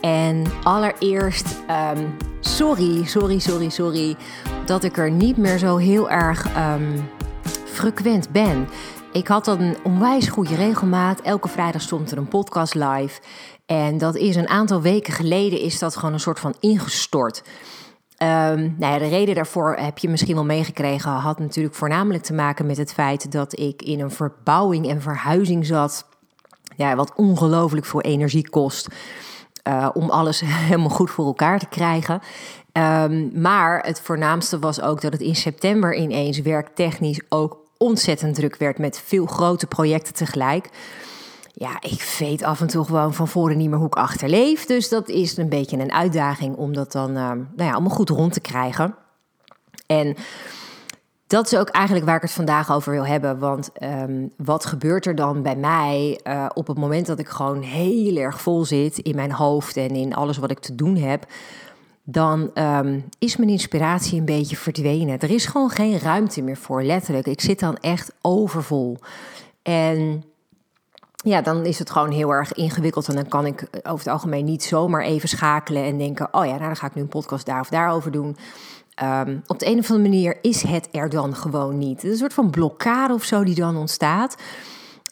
En allereerst, ehm, sorry, sorry, sorry, sorry dat ik er niet meer zo heel erg um, frequent ben. Ik had een onwijs goede regelmaat. Elke vrijdag stond er een podcast live. En dat is een aantal weken geleden is dat gewoon een soort van ingestort. Um, nou ja, de reden daarvoor heb je misschien wel meegekregen, had natuurlijk voornamelijk te maken met het feit dat ik in een verbouwing en verhuizing zat. Ja, wat ongelooflijk veel energie kost. Uh, om alles helemaal goed voor elkaar te krijgen. Um, maar het voornaamste was ook dat het in september ineens werktechnisch ook ontzettend druk werd met veel grote projecten tegelijk. Ja, ik weet af en toe gewoon van voren niet meer hoe ik achterleef. Dus dat is een beetje een uitdaging om dat dan uh, nou ja, allemaal goed rond te krijgen. En dat is ook eigenlijk waar ik het vandaag over wil hebben. Want um, wat gebeurt er dan bij mij uh, op het moment dat ik gewoon heel erg vol zit in mijn hoofd en in alles wat ik te doen heb? Dan um, is mijn inspiratie een beetje verdwenen. Er is gewoon geen ruimte meer voor, letterlijk. Ik zit dan echt overvol. En ja, dan is het gewoon heel erg ingewikkeld. En dan kan ik over het algemeen niet zomaar even schakelen en denken: oh ja, nou dan ga ik nu een podcast daar of daarover doen. Um, op de een of andere manier is het er dan gewoon niet. Een soort van blokkade of zo die dan ontstaat.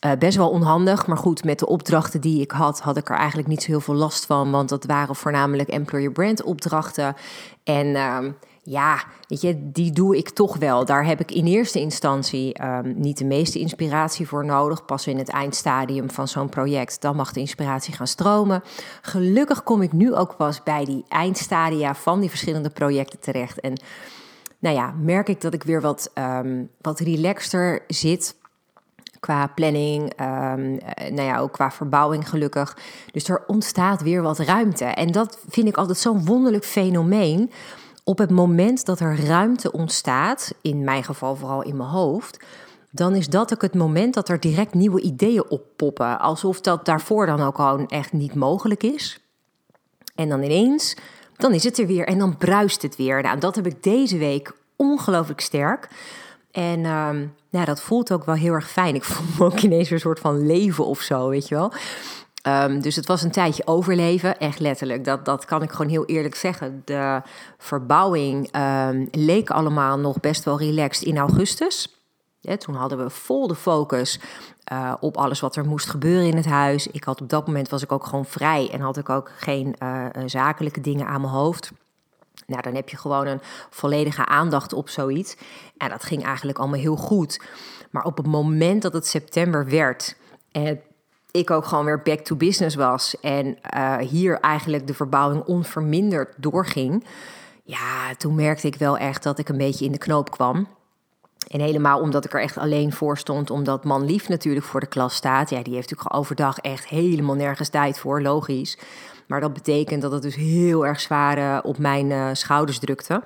Uh, best wel onhandig, maar goed, met de opdrachten die ik had, had ik er eigenlijk niet zo heel veel last van. Want dat waren voornamelijk employer brand opdrachten. En uh, ja, die doe ik toch wel. Daar heb ik in eerste instantie um, niet de meeste inspiratie voor nodig. Pas in het eindstadium van zo'n project, dan mag de inspiratie gaan stromen. Gelukkig kom ik nu ook pas bij die eindstadia van die verschillende projecten terecht. En nou ja, merk ik dat ik weer wat, um, wat relaxter zit qua planning, um, nou ja, ook qua verbouwing gelukkig. Dus er ontstaat weer wat ruimte. En dat vind ik altijd zo'n wonderlijk fenomeen op het moment dat er ruimte ontstaat, in mijn geval vooral in mijn hoofd, dan is dat ook het moment dat er direct nieuwe ideeën oppoppen. Alsof dat daarvoor dan ook gewoon echt niet mogelijk is. En dan ineens, dan is het er weer en dan bruist het weer. Nou, dat heb ik deze week ongelooflijk sterk. En uh, nou, dat voelt ook wel heel erg fijn. Ik voel me ook ineens een soort van leven of zo, weet je wel. Um, dus het was een tijdje overleven, echt letterlijk. Dat, dat kan ik gewoon heel eerlijk zeggen. De verbouwing um, leek allemaal nog best wel relaxed in augustus. Toen hadden we vol de focus uh, op alles wat er moest gebeuren in het huis. Ik had op dat moment was ik ook gewoon vrij en had ik ook geen uh, zakelijke dingen aan mijn hoofd. Nou, dan heb je gewoon een volledige aandacht op zoiets. En dat ging eigenlijk allemaal heel goed. Maar op het moment dat het september werd en ik ook gewoon weer back to business was en uh, hier eigenlijk de verbouwing onverminderd doorging, ja, toen merkte ik wel echt dat ik een beetje in de knoop kwam. En helemaal omdat ik er echt alleen voor stond, omdat man lief natuurlijk voor de klas staat. Ja, die heeft natuurlijk overdag echt helemaal nergens tijd voor, logisch. Maar dat betekent dat het dus heel erg zwaar uh, op mijn uh, schouders drukte.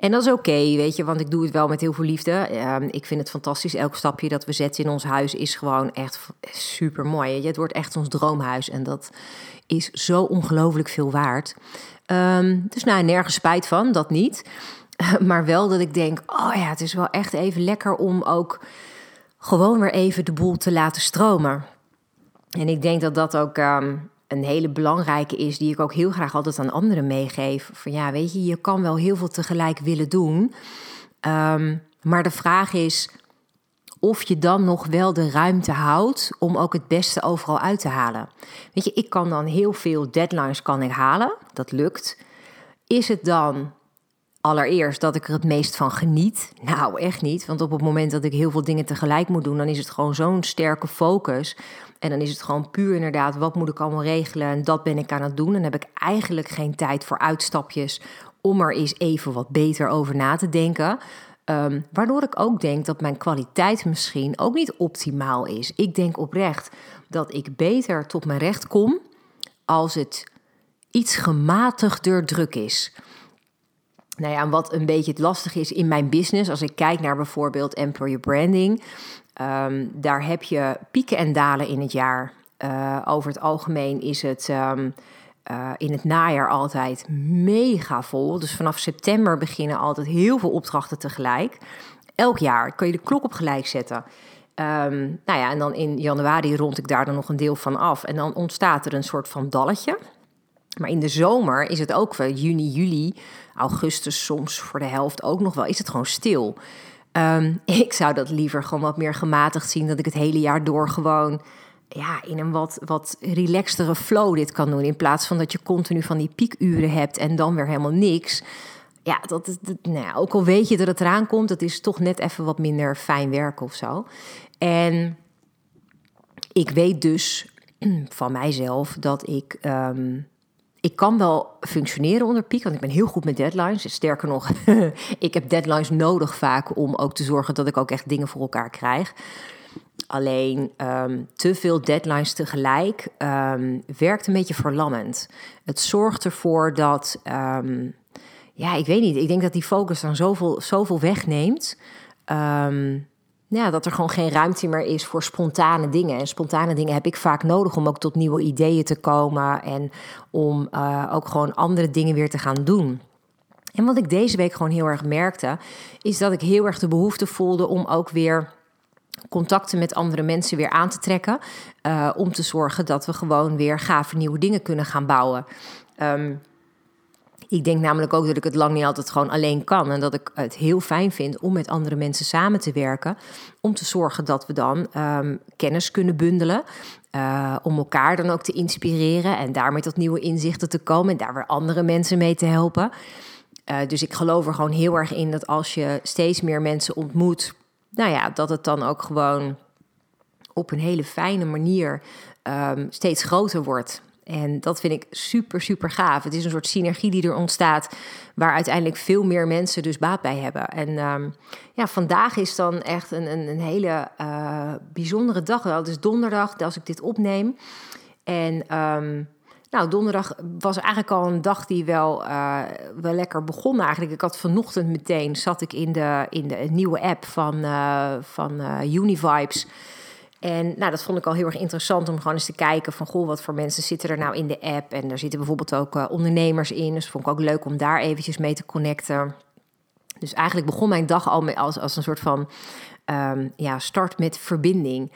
En dat is oké, weet je, want ik doe het wel met heel veel liefde. Uh, ik vind het fantastisch. Elk stapje dat we zetten in ons huis is gewoon echt super mooi. Het wordt echt ons droomhuis en dat is zo ongelooflijk veel waard. Um, dus nou, nergens spijt van, dat niet. maar wel dat ik denk, oh ja, het is wel echt even lekker om ook gewoon weer even de boel te laten stromen. En ik denk dat dat ook um, een hele belangrijke is, die ik ook heel graag altijd aan anderen meegeef. Van ja, weet je, je kan wel heel veel tegelijk willen doen. Um, maar de vraag is of je dan nog wel de ruimte houdt om ook het beste overal uit te halen. Weet je, ik kan dan heel veel deadlines kan ik halen, dat lukt. Is het dan allereerst dat ik er het meest van geniet? Nou, echt niet. Want op het moment dat ik heel veel dingen tegelijk moet doen, dan is het gewoon zo'n sterke focus en dan is het gewoon puur inderdaad, wat moet ik allemaal regelen? En dat ben ik aan het doen. En heb ik eigenlijk geen tijd voor uitstapjes om er eens even wat beter over na te denken. Um, waardoor ik ook denk dat mijn kwaliteit misschien ook niet optimaal is. Ik denk oprecht dat ik beter tot mijn recht kom als het iets gematigder druk is. Nou ja, wat een beetje het lastig is in mijn business, als ik kijk naar bijvoorbeeld employer branding, ehm, daar heb je pieken en dalen in het jaar. Uh, over het algemeen is het um, uh, in het najaar altijd mega vol. Dus vanaf september beginnen altijd heel veel opdrachten tegelijk. Elk jaar kun je de klok op gelijk zetten. Um, nou ja, en dan in januari rond ik daar dan nog een deel van af. En dan ontstaat er een soort van dalletje. Maar in de zomer is het ook juni, juli, augustus soms voor de helft ook nog wel, is het gewoon stil. Um, ik zou dat liever gewoon wat meer gematigd zien, dat ik het hele jaar door gewoon ja, in een wat, wat relaxtere flow dit kan doen. In plaats van dat je continu van die piekuren hebt en dan weer helemaal niks. Ja, dat, is nou ja, ook al weet je dat het eraan komt, dat is toch net even wat minder fijn werken of zo. En ik weet dus van mijzelf dat ik. Um, ik kan wel functioneren onder piek, want ik ben heel goed met deadlines. Sterker nog, ik heb deadlines nodig vaak om ook te zorgen dat ik ook echt dingen voor elkaar krijg. Alleen um, te veel deadlines tegelijk um, werkt een beetje verlammend. Het zorgt ervoor dat, um, ja, ik weet niet, ik denk dat die focus dan zoveel, zoveel wegneemt. Ja, dat er gewoon geen ruimte meer is voor spontane dingen. En spontane dingen heb ik vaak nodig om ook tot nieuwe ideeën te komen en om uh, ook gewoon andere dingen weer te gaan doen. En wat ik deze week gewoon heel erg merkte, is dat ik heel erg de behoefte voelde om ook weer contacten met andere mensen weer aan te trekken. Uh, om te zorgen dat we gewoon weer gave nieuwe dingen kunnen gaan bouwen. Um, ik denk namelijk ook dat ik het lang niet altijd gewoon alleen kan. En dat ik het heel fijn vind om met andere mensen samen te werken. Om te zorgen dat we dan um, kennis kunnen bundelen. Uh, om elkaar dan ook te inspireren. En daarmee tot nieuwe inzichten te komen. En daar weer andere mensen mee te helpen. Uh, dus ik geloof er gewoon heel erg in dat als je steeds meer mensen ontmoet nou ja, dat het dan ook gewoon op een hele fijne manier um, steeds groter wordt. En dat vind ik super, super gaaf. Het is een soort synergie die er ontstaat, waar uiteindelijk veel meer mensen dus baat bij hebben. En um, ja, vandaag is dan echt een, een, een hele uh, bijzondere dag. Het is donderdag als ik dit opneem. En um, nou, donderdag was eigenlijk al een dag die wel, uh, wel lekker begon eigenlijk. Ik had vanochtend meteen, zat ik in de, in de nieuwe app van, uh, van Univibes. En nou, dat vond ik al heel erg interessant om gewoon eens te kijken van... goh, wat voor mensen zitten er nou in de app? En daar zitten bijvoorbeeld ook ondernemers in. Dus vond ik ook leuk om daar eventjes mee te connecten. Dus eigenlijk begon mijn dag al als, als een soort van um, ja, start met verbinding...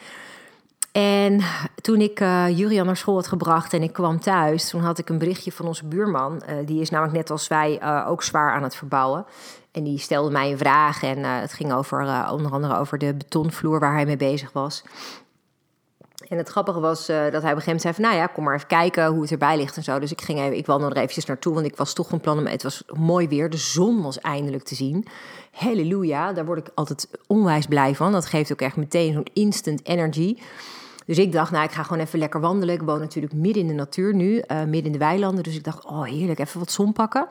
En toen ik uh, naar school had gebracht en ik kwam thuis, toen had ik een berichtje van onze buurman. Uh, die is namelijk net als wij ook zwaar aan het verbouwen. En die stelde mij een vraag en het ging over, onder andere over de betonvloer waar hij mee bezig was. En het grappige was dat hij op een gegeven moment zei van... nou ja, kom maar even kijken hoe het erbij ligt en zo. Dus ik ging even, ik wandelde er eventjes naartoe, want ik was toch van plan om... het was mooi weer, de zon was eindelijk te zien. Halleluja, daar word ik altijd onwijs blij van. Dat geeft ook echt meteen zo'n instant energy... Dus ik dacht, nou, ik ga gewoon even lekker wandelen. Ik woon natuurlijk midden in de natuur nu, midden in de weilanden. Dus ik dacht, oh heerlijk, even wat zon pakken.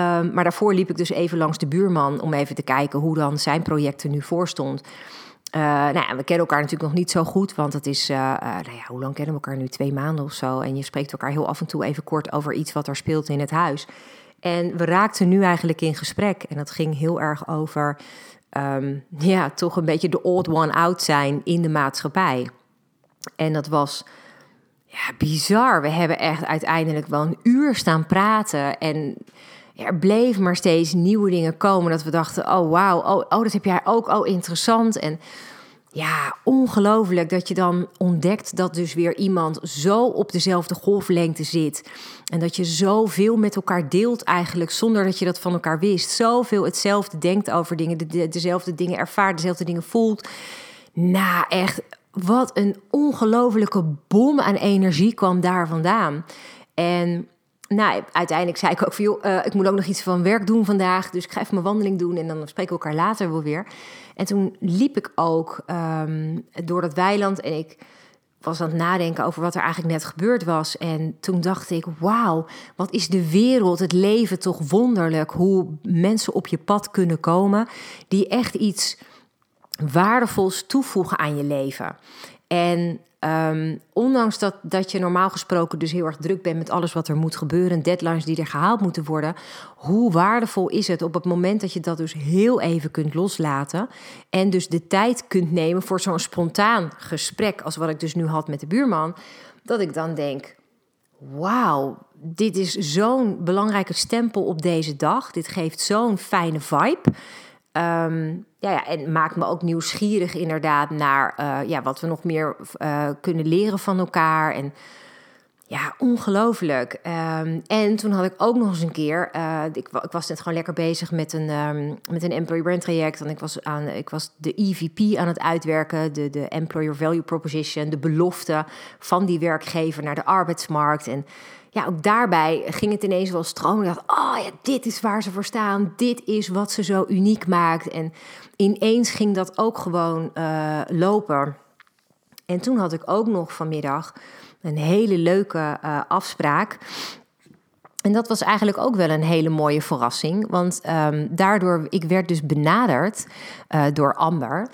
Um, maar daarvoor liep ik dus even langs de buurman om even te kijken hoe dan zijn project er nu voor stond. Uh, nou ja, we kennen elkaar natuurlijk nog niet zo goed, want het is, uh, nou ja, hoe lang kennen we elkaar nu? Twee maanden of zo. En je spreekt elkaar heel af en toe even kort over iets wat er speelt in het huis. En we raakten nu eigenlijk in gesprek. En dat ging heel erg over, um, ja, toch een beetje de old one out zijn in de maatschappij. En dat was ja, bizar. We hebben echt uiteindelijk wel een uur staan praten. En er bleef maar steeds nieuwe dingen komen. Dat we dachten, oh wauw, oh, oh dat heb jij ook, oh interessant. En ja, ongelooflijk dat je dan ontdekt dat dus weer iemand zo op dezelfde golflengte zit. En dat je zoveel met elkaar deelt eigenlijk zonder dat je dat van elkaar wist. Zoveel hetzelfde denkt over dingen, de, dezelfde dingen ervaart, dezelfde dingen voelt. Nou, echt wat een ongelofelijke bom aan energie kwam daar vandaan. En nou, uiteindelijk zei ik ook van, joh, uh, ik moet ook nog iets van werk doen vandaag. Dus ik ga even mijn wandeling doen en dan spreken we elkaar later wel weer. En toen liep ik ook um, door dat weiland en ik was aan het nadenken over wat er eigenlijk net gebeurd was. En toen dacht ik, wauw, wat is de wereld, het leven toch wonderlijk. Hoe mensen op je pad kunnen komen die echt iets waardevols toevoegen aan je leven. En Ehm, ondanks dat, dat je normaal gesproken dus heel erg druk bent met alles wat er moet gebeuren, deadlines die er gehaald moeten worden, hoe waardevol is het op het moment dat je dat dus heel even kunt loslaten en dus de tijd kunt nemen voor zo'n spontaan gesprek als wat ik dus nu had met de buurman, dat ik dan denk, wauw, dit is zo'n belangrijke stempel op deze dag, dit geeft zo'n fijne vibe. Um, ja, ja, en maakt me ook nieuwsgierig inderdaad naar uh, ja, wat we nog meer uh, kunnen leren van elkaar. En ja, ongelooflijk. Um, en toen had ik ook nog eens een keer, uh, ik, ik, was net gewoon lekker bezig met een, um, met een employer brand traject. En ik was, aan, ik was de EVP aan het uitwerken, de, de employer value proposition, de belofte van die werkgever naar de arbeidsmarkt. En ja, ook daarbij ging het ineens wel stromen. Ik dacht, oh ja, dit is waar ze voor staan. Dit is wat ze zo uniek maakt. En ineens ging dat ook gewoon uh, lopen. En toen had ik ook nog vanmiddag een hele leuke uh, afspraak. En dat was eigenlijk ook wel een hele mooie verrassing. Want um, daardoor, ik werd dus benaderd uh, door Amber.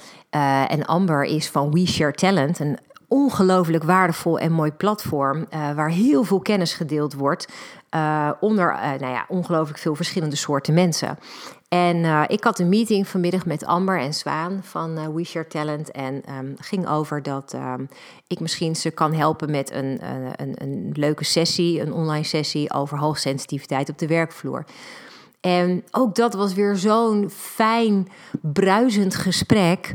en Amber is van We Share Talent, ongelooflijk waardevol en mooi platform uh, waar heel veel kennis gedeeld wordt uh, onder uh, nou ja, ongelooflijk veel verschillende soorten mensen. En ik had een meeting vanmiddag met Amber en Zwaan van We Share Talent en um, ging over dat um, ik misschien ze kan helpen met een, een, een leuke sessie, een online sessie over hoogsensitiviteit op de werkvloer. En ook dat was weer zo'n fijn, bruisend gesprek.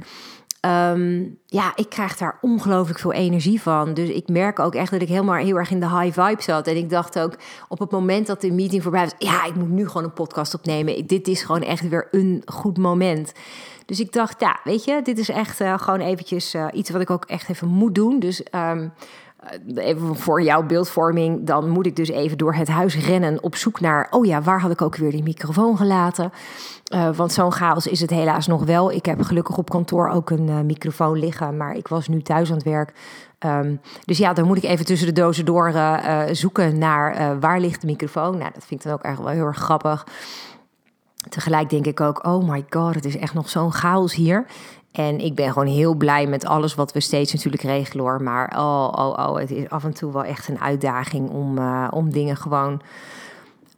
Um, ja, ik krijg daar ongelooflijk veel energie van. Dus ik merk ook echt dat ik helemaal heel erg in de high vibe zat. En ik dacht ook op het moment dat de meeting voorbij was... ja, ik moet nu gewoon een podcast opnemen. Dit is gewoon echt weer een goed moment. Dus ik dacht, ja, weet je, dit is echt uh, gewoon eventjes uh, iets wat ik ook echt even moet doen. Dus... Um, even voor jouw beeldvorming, dan moet ik dus even door het huis rennen op zoek naar, oh ja, waar had ik ook weer die microfoon gelaten? Uh, want zo'n chaos is het helaas nog wel. Ik heb gelukkig op kantoor ook een uh, microfoon liggen, maar ik was nu thuis aan het werk. Um, dus ja, dan moet ik even tussen de dozen door zoeken naar waar ligt de microfoon. Nou, dat vind ik dan ook echt wel heel erg grappig. Tegelijk denk ik ook, oh my god, het is echt nog zo'n chaos hier. En ik ben gewoon heel blij met alles wat we steeds natuurlijk regelen hoor. Maar oh, oh, oh, het is af en toe wel echt een uitdaging om, uh, om dingen gewoon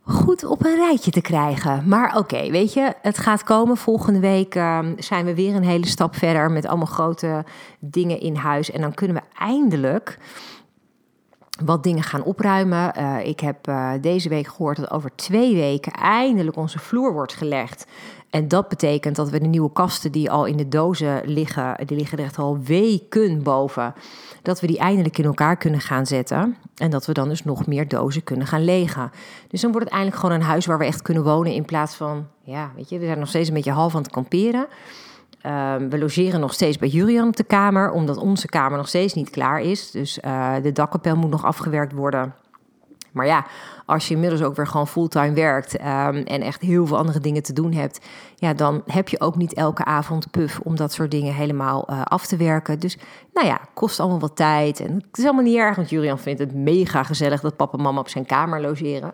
goed op een rijtje te krijgen. Maar oké, weet je, het gaat komen. Volgende week uh, zijn we weer een hele stap verder met allemaal grote dingen in huis. En dan kunnen we eindelijk wat dingen gaan opruimen. Uh, ik heb uh, deze week gehoord dat over twee weken eindelijk onze vloer wordt gelegd. En dat betekent dat we de nieuwe kasten die al in de dozen liggen, die liggen er echt al weken boven, dat we die eindelijk in elkaar kunnen gaan zetten. En dat we dan dus nog meer dozen kunnen gaan legen. Dus dan wordt het eindelijk gewoon een huis waar we echt kunnen wonen in plaats van, ja, weet je, we zijn nog steeds een beetje half aan het kamperen. Um, we logeren nog steeds bij Jurian op de kamer, omdat onze kamer nog steeds niet klaar is. Dus uh, de dakkapel moet nog afgewerkt worden. Maar ja, als je inmiddels ook weer gewoon fulltime werkt um, en echt heel veel andere dingen te doen hebt, ja, dan heb je ook niet elke avond puff om dat soort dingen helemaal uh, af te werken. Dus nou ja, kost allemaal wat tijd. En het is allemaal niet erg, want Julian vindt het mega gezellig dat papa en mama op zijn kamer logeren.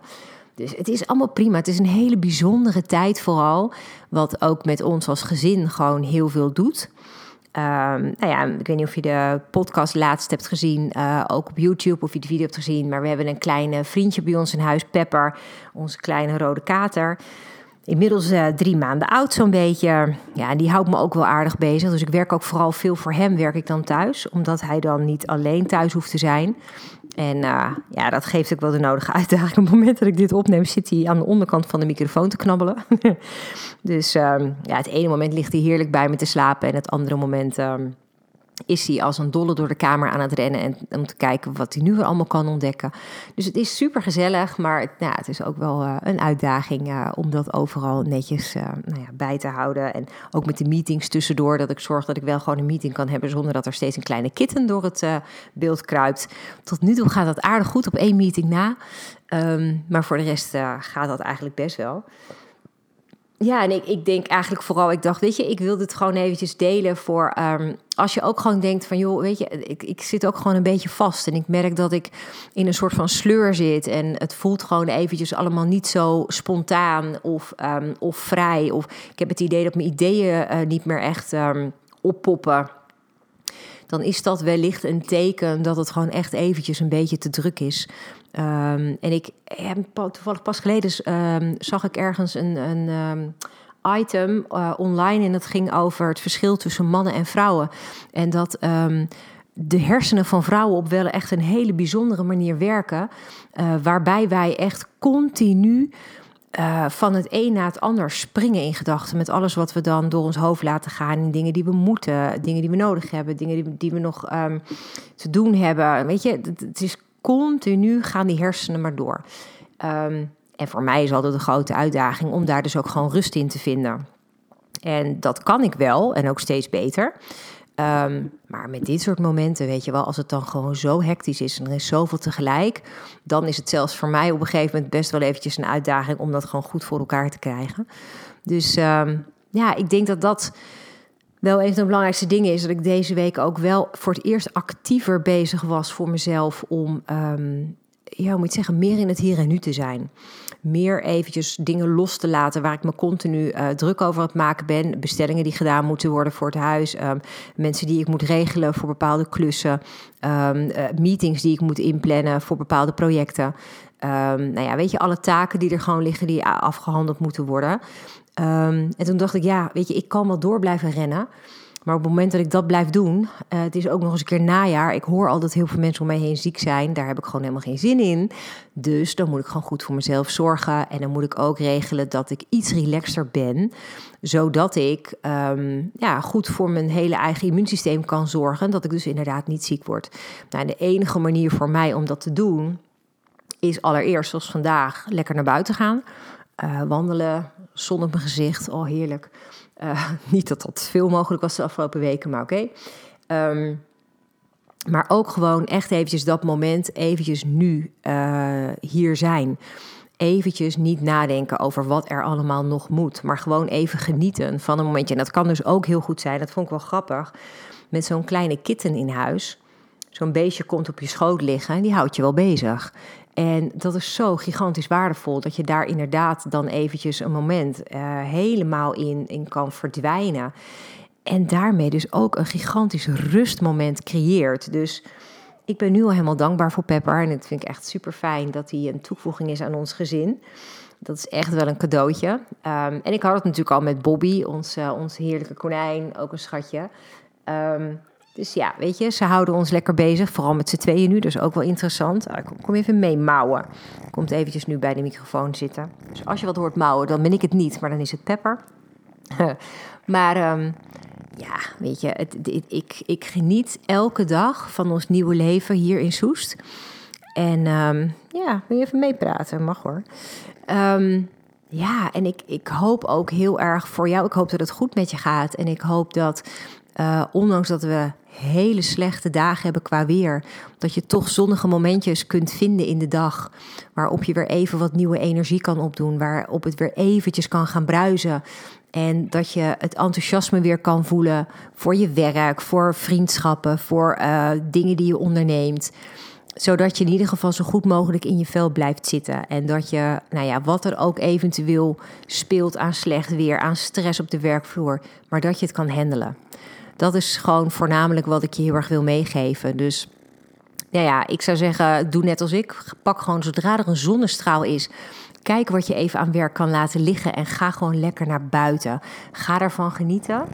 Dus het is allemaal prima. Het is een hele bijzondere tijd vooral. Wat ook met ons als gezin gewoon heel veel doet. Um, nou ja, ik weet niet of je de podcast laatst hebt gezien, uh, ook op YouTube, of je de video hebt gezien. Maar we hebben een klein vriendje bij ons in huis, Pepper, onze kleine rode kater. Inmiddels uh, drie maanden oud zo'n beetje. Ja, en die houdt me ook wel aardig bezig. Dus ik werk ook vooral veel voor hem, werk ik dan thuis. Omdat hij dan niet alleen thuis hoeft te zijn. En uh, ja, dat geeft ook wel de nodige uitdaging. Op het moment dat ik dit opneem, zit hij aan de onderkant van de microfoon te knabbelen. dus um, ja, het ene moment ligt hij heerlijk bij me te slapen. En het andere moment um, is hij als een dolle door de kamer aan het rennen. En om te kijken wat hij nu weer allemaal kan ontdekken. Dus het is super gezellig. Maar het, nou, het is ook wel uh, een uitdaging uh, om dat overal netjes uh, nou ja, bij te houden. En ook met de meetings tussendoor. Dat ik zorg dat ik wel gewoon een meeting kan hebben. Zonder dat er steeds een kleine kitten door het beeld kruipt. Tot nu toe gaat dat aardig goed op één meeting na. Um, maar voor de rest gaat dat eigenlijk best wel. Ja, en ik, ik denk eigenlijk vooral, ik dacht, weet je, ik wil dit gewoon eventjes delen voor um, als je ook gewoon denkt van, joh, weet je, ik, ik zit ook gewoon een beetje vast en ik merk dat ik in een soort van sleur zit en het voelt gewoon eventjes allemaal niet zo spontaan of, um, of vrij. Of ik heb het idee dat mijn ideeën uh, niet meer echt um, oppoppen. dan is dat wellicht een teken dat het gewoon echt eventjes een beetje te druk is. Ehm, en ik heb toevallig pas geleden um, zag ik ergens een, een um, item uh, online en dat ging over het verschil tussen mannen en vrouwen. En dat de hersenen van vrouwen op wel echt een hele bijzondere manier werken, uh, waarbij wij echt continu uh, van het een naar het ander springen in gedachten. Met alles wat we dan door ons hoofd laten gaan. In dingen die we moeten, dingen die we nodig hebben, dingen die, we nog te doen hebben. Weet je, het, is continu gaan die hersenen maar door. Um, en voor mij is altijd een grote uitdaging om daar dus ook gewoon rust in te vinden. En dat kan ik wel en ook steeds beter. Um, maar met dit soort momenten, weet je wel, als het dan gewoon zo hectisch is en er is zoveel tegelijk, dan is het zelfs voor mij op een gegeven moment best wel eventjes een uitdaging om dat gewoon goed voor elkaar te krijgen. Dus um, ja, ik denk dat dat wel een van de belangrijkste dingen is dat ik deze week ook wel voor het eerst actiever bezig was voor mezelf om, um, ja, hoe moet je zeggen, meer in het hier en nu te zijn meer eventjes dingen los te laten waar ik me continu uh, druk over aan het maken ben. Bestellingen die gedaan moeten worden voor het huis. Um, mensen die ik moet regelen voor bepaalde klussen. Um, uh, meetings die ik moet inplannen voor bepaalde projecten. Nou ja, weet je, alle taken die er gewoon liggen die afgehandeld moeten worden. En toen dacht ik, ja, weet je, ik kan wel door blijven rennen. Maar op het moment dat ik dat blijf doen, uh, het is ook nog eens een keer najaar. Ik hoor al dat heel veel mensen om mij heen ziek zijn. Daar heb ik gewoon helemaal geen zin in. Dus dan moet ik gewoon goed voor mezelf zorgen. En dan moet ik ook regelen dat ik iets relaxter ben. Zodat ik um, ja, goed voor mijn hele eigen immuunsysteem kan zorgen. Dat ik dus inderdaad niet ziek word. Nou, de enige manier voor mij om dat te doen, is allereerst, zoals vandaag, lekker naar buiten gaan. Uh, wandelen, zon op mijn gezicht, oh heerlijk. Uh, niet dat dat veel mogelijk was de afgelopen weken, maar oké. Ehm, maar ook gewoon echt eventjes dat moment, eventjes nu uh, hier zijn. Eventjes niet nadenken over wat er allemaal nog moet. Maar gewoon even genieten van een momentje. En dat kan dus ook heel goed zijn, dat vond ik wel grappig. Met zo'n kleine kitten in huis. Zo'n beestje komt op je schoot liggen en die houdt je wel bezig. En dat is zo gigantisch waardevol dat je daar inderdaad dan eventjes een moment uh, helemaal in, in kan verdwijnen. En daarmee dus ook een gigantisch rustmoment creëert. Dus ik ben nu al helemaal dankbaar voor Pepper. En het vind ik echt super fijn dat hij een toevoeging is aan ons gezin. Dat is echt wel een cadeautje. Um, en ik had het natuurlijk al met Bobby, ons, uh, ons heerlijke konijn, ook een schatje. Um, dus ja, weet je, ze houden ons lekker bezig. Vooral met z'n tweeën nu, dus ook wel interessant. Ah, kom, even mee mouwen. Komt eventjes nu bij de microfoon zitten. Dus als je wat hoort mouwen, dan ben ik het niet, maar dan is het Pepper. maar um, ja, weet je, het, ik, ik geniet elke dag van ons nieuwe leven hier in Soest. En um, ja, wil je even meepraten? Mag hoor. Um, ja, en ik, ik hoop ook heel erg voor jou. Ik hoop dat het goed met je gaat. En ik hoop dat uh, ondanks dat we hele slechte dagen hebben qua weer, dat je toch zonnige momentjes kunt vinden in de dag. Waarop je weer even wat nieuwe energie kan opdoen. Waarop het weer eventjes kan gaan bruisen. En dat je het enthousiasme weer kan voelen voor je werk, voor vriendschappen, voor uh, dingen die je onderneemt zodat je in ieder geval zo goed mogelijk in je vel blijft zitten. En dat je, nou ja, wat er ook eventueel speelt aan slecht weer, aan stress op de werkvloer, maar dat je het kan handelen dat is gewoon voornamelijk wat ik je heel erg wil meegeven. Dus ja, ja, ik zou zeggen, doe net als ik. Pak gewoon zodra er een zonnestraal is. Kijk wat je even aan werk kan laten liggen en ga gewoon lekker naar buiten. Ga ervan genieten.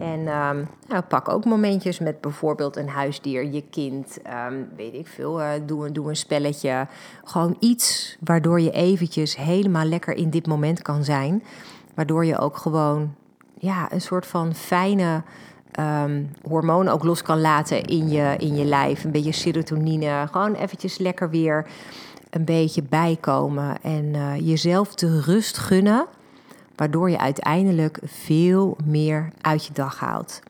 En um, nou, pak ook momentjes met bijvoorbeeld een huisdier, je kind, um, weet ik veel. Uh, doe, een spelletje. Gewoon iets waardoor je eventjes helemaal lekker in dit moment kan zijn. Waardoor je ook gewoon ja, een soort van fijne um, hormonen ook los kan laten in je, in je lijf. Een beetje serotonine. Gewoon eventjes lekker weer een beetje bijkomen. En uh, jezelf de rust gunnen. Waardoor je uiteindelijk veel meer uit je dag haalt.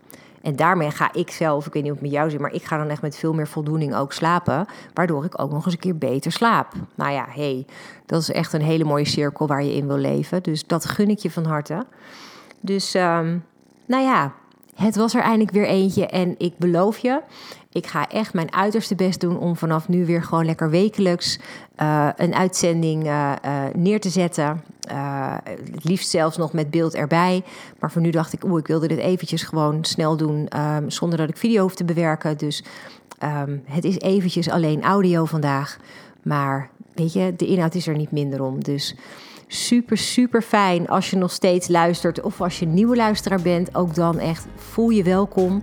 En daarmee ga ik zelf, ik weet niet of het met jou zit, maar ik ga dan echt met veel meer voldoening ook slapen. Waardoor ik ook nog eens een keer beter slaap. Nou ja, hey, dat is echt een hele mooie cirkel waar je in wil leven. Dus dat gun ik je van harte. Dus um, nou ja, het was er eindelijk weer eentje en ik beloof je, ik ga echt mijn uiterste best doen om vanaf nu weer gewoon lekker wekelijks uh, een uitzending uh, uh, neer te zetten. het liefst zelfs nog met beeld erbij. Maar voor nu dacht ik, oeh, ik wilde dit eventjes gewoon snel doen ehm, zonder dat ik video hoef te bewerken. Dus ehm, het is eventjes alleen audio vandaag. Maar weet je, de inhoud is er niet minder om. Dus super, super fijn als je nog steeds luistert. Of als je nieuwe luisteraar bent, ook dan echt voel je welkom.